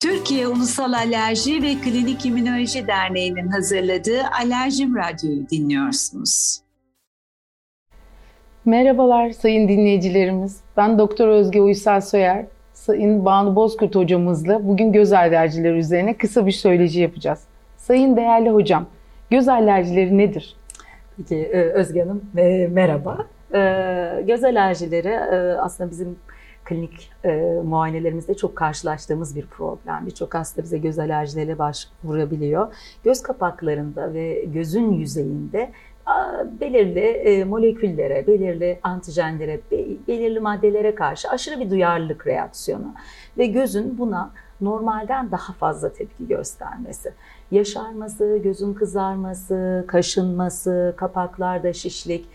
Türkiye Ulusal Alerji ve Klinik İmmünoloji Derneği'nin hazırladığı Alerjim Radyo'yu dinliyorsunuz. Merhabalar sayın dinleyicilerimiz. Ben Doktor Özge Uysal Soyer. Sayın Banu Bozkurt hocamızla bugün göz alerjileri üzerine kısa bir söyleşi yapacağız. Sayın değerli hocam, göz alerjileri nedir? Peki e, Özge Hanım e, merhaba. E, göz alerjileri aslında bizim klinik muayenelerimizde çok karşılaştığımız bir problem. Birçok hasta bize göz alerjileriyle başvurabiliyor. Göz kapaklarında ve gözün yüzeyinde belirli moleküllere, belirli antijenlere, belirli maddelere karşı aşırı bir duyarlılık reaksiyonu ve gözün buna normalden daha fazla tepki göstermesi. Yaşarması, gözün kızarması, kaşınması, kapaklarda şişlik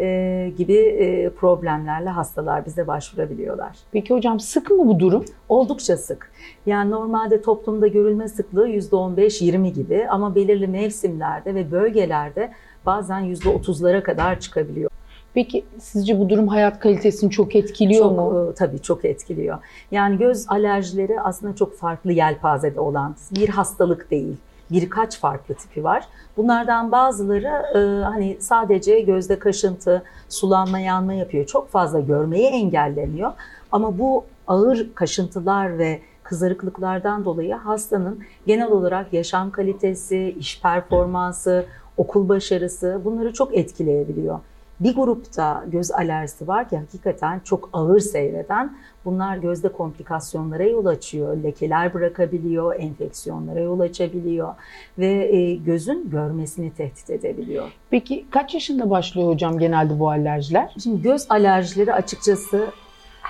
e, gibi e, problemlerle hastalar bize başvurabiliyorlar. Peki hocam sık mı bu durum? Oldukça sık. Yani normalde toplumda görülme sıklığı %15-20 gibi ama belirli mevsimlerde ve bölgelerde bazen %30'lara kadar çıkabiliyor. Peki sizce bu durum hayat kalitesini çok etkiliyor çok, mu? E, tabii çok etkiliyor. Yani göz alerjileri aslında çok farklı yelpazede olan bir hastalık değil. Birkaç farklı tipi var. Bunlardan bazıları e, hani sadece gözde kaşıntı, sulanma, yanma yapıyor. Çok fazla görmeyi engelleniyor. Ama bu ağır kaşıntılar ve kızarıklıklardan dolayı hastanın genel olarak yaşam kalitesi, iş performansı, okul başarısı bunları çok etkileyebiliyor. Bir grupta göz alerjisi var ki hakikaten çok ağır seyreden bunlar gözde komplikasyonlara yol açıyor. Lekeler bırakabiliyor, enfeksiyonlara yol açabiliyor ve e, gözün görmesini tehdit edebiliyor. Peki kaç yaşında başlıyor hocam genelde bu alerjiler? Şimdi göz alerjileri açıkçası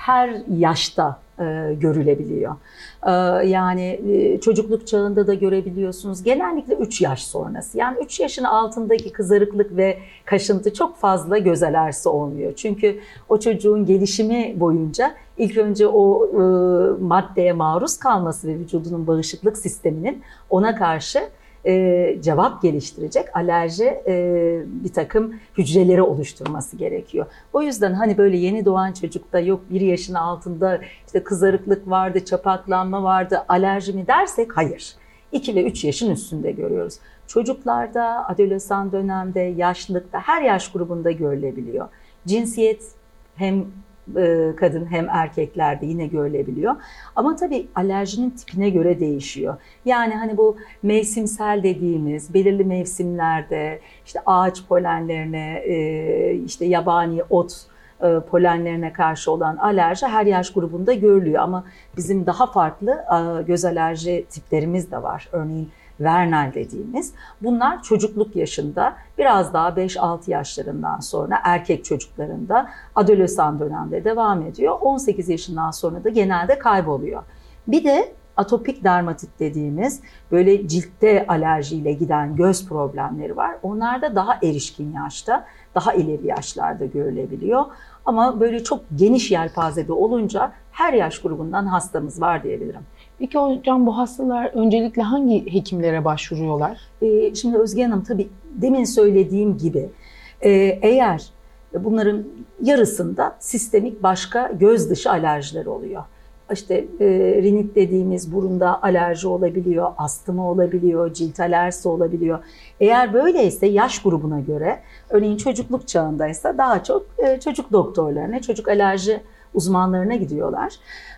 her yaşta e, görülebiliyor. E, yani e, çocukluk çağında da görebiliyorsunuz. Genellikle 3 yaş sonrası. Yani 3 yaşın altındaki kızarıklık ve kaşıntı çok fazla göz alerjisi olmuyor. Çünkü o çocuğun gelişimi boyunca ilk önce o e, maddeye maruz kalması ve vücudunun bağışıklık sisteminin ona karşı e, cevap geliştirecek alerji e, bir takım hücreleri oluşturması gerekiyor. O yüzden hani böyle yeni doğan çocukta yok bir yaşın altında işte kızarıklık vardı, çapaklanma vardı, alerji mi dersek hayır. 2 ve 3 yaşın üstünde görüyoruz. Çocuklarda, adolesan dönemde, yaşlılıkta her yaş grubunda görülebiliyor. Cinsiyet hem e, kadın hem erkeklerde yine görülebiliyor. Ama tabii alerjinin tipine göre değişiyor. Yani hani bu mevsimsel dediğimiz belirli mevsimlerde işte ağaç polenlerine, e, işte yabani ot e, polenlerine karşı olan alerji her yaş grubunda görülüyor. Ama bizim daha farklı göz alerji tiplerimiz de var. Örneğin vernal dediğimiz. Bunlar çocukluk yaşında biraz daha 5-6 yaşlarından sonra erkek çocuklarında adolesan dönemde devam ediyor. 18 yaşından sonra da genelde kayboluyor. Bir de atopik dermatit dediğimiz böyle ciltte alerjiyle giden göz problemleri var. Onlar da daha erişkin yaşta, daha ileri yaşlarda görülebiliyor. Ama böyle çok geniş yelpazede olunca her yaş grubundan hastamız var diyebilirim. Peki hocam bu hastalar öncelikle hangi hekimlere başvuruyorlar? Ee, şimdi Özge Hanım tabii demin söylediğim gibi e, eğer bunların yarısında sistemik başka göz dışı alerjiler oluyor. İşte e, rinit dediğimiz burunda alerji olabiliyor, astımı olabiliyor, cilt alerjisi olabiliyor. Eğer böyleyse yaş grubuna göre, örneğin çocukluk çağındaysa daha çok e, çocuk doktorlarına, çocuk alerji uzmanlarına gidiyorlar.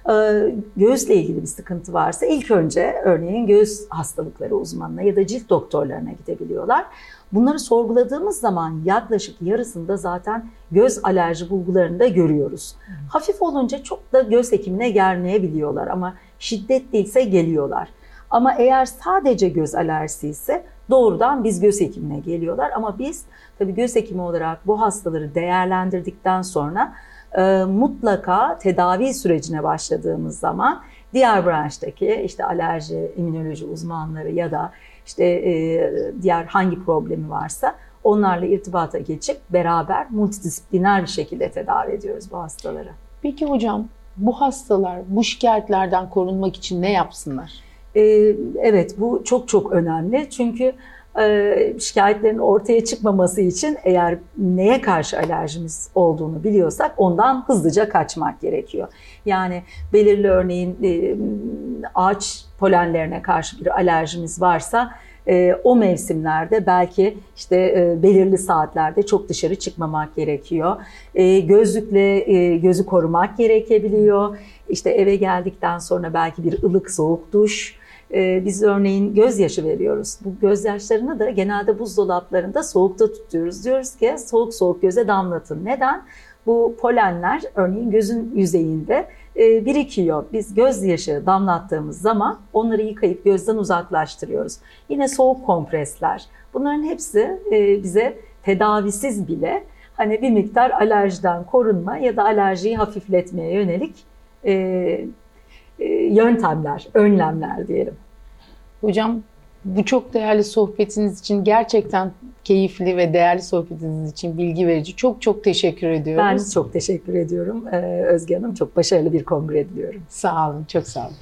Ee, gözle ilgili bir sıkıntı varsa ilk önce örneğin göz hastalıkları uzmanına ya da cilt doktorlarına gidebiliyorlar. Bunları sorguladığımız zaman yaklaşık yarısında zaten göz alerji bulgularını da görüyoruz. Hmm. Hafif olunca çok da göz hekimine gelmeyebiliyorlar ama şiddet değilse geliyorlar. Ama eğer sadece göz alerjisi ise doğrudan biz göz hekimine geliyorlar. Ama biz tabii göz hekimi olarak bu hastaları değerlendirdikten sonra e, mutlaka tedavi sürecine başladığımız zaman diğer branştaki işte alerji, immünoloji uzmanları ya da işte e, diğer hangi problemi varsa onlarla irtibata geçip beraber multidisipliner bir şekilde tedavi ediyoruz bu hastaları. Peki hocam bu hastalar bu şikayetlerden korunmak için ne yapsınlar? Ee, evet bu çok çok önemli çünkü e, şikayetlerin ortaya çıkmaması için eğer neye karşı alerjimiz olduğunu biliyorsak ondan hızlıca kaçmak gerekiyor. Yani belirli örneğin ağaç polenlerine karşı bir alerjimiz varsa o mevsimlerde belki işte belirli saatlerde çok dışarı çıkmamak gerekiyor. Gözlükle gözü korumak gerekebiliyor. İşte eve geldikten sonra belki bir ılık soğuk duş. E, biz örneğin gözyaşı veriyoruz. Bu gözyaşlarını da genelde buzdolaplarında soğukta tutuyoruz. Diyoruz ki soğuk soğuk göze damlatın. Neden? Bu polenler örneğin gözün yüzeyinde e, birikiyor. Biz gözyaşı damlattığımız zaman onları yıkayıp gözden uzaklaştırıyoruz. Yine soğuk kompresler. Bunların hepsi e, bize tedavisiz bile hani bir miktar alerjiden korunma ya da alerjiyi hafifletmeye yönelik e, yöntemler, önlemler diyelim. Hocam bu çok değerli sohbetiniz için gerçekten keyifli ve değerli sohbetiniz için bilgi verici. Çok çok teşekkür ediyoruz. Ben çok teşekkür ediyorum Özge Hanım. Çok başarılı bir kongre diliyorum. Sağ olun, çok sağ olun.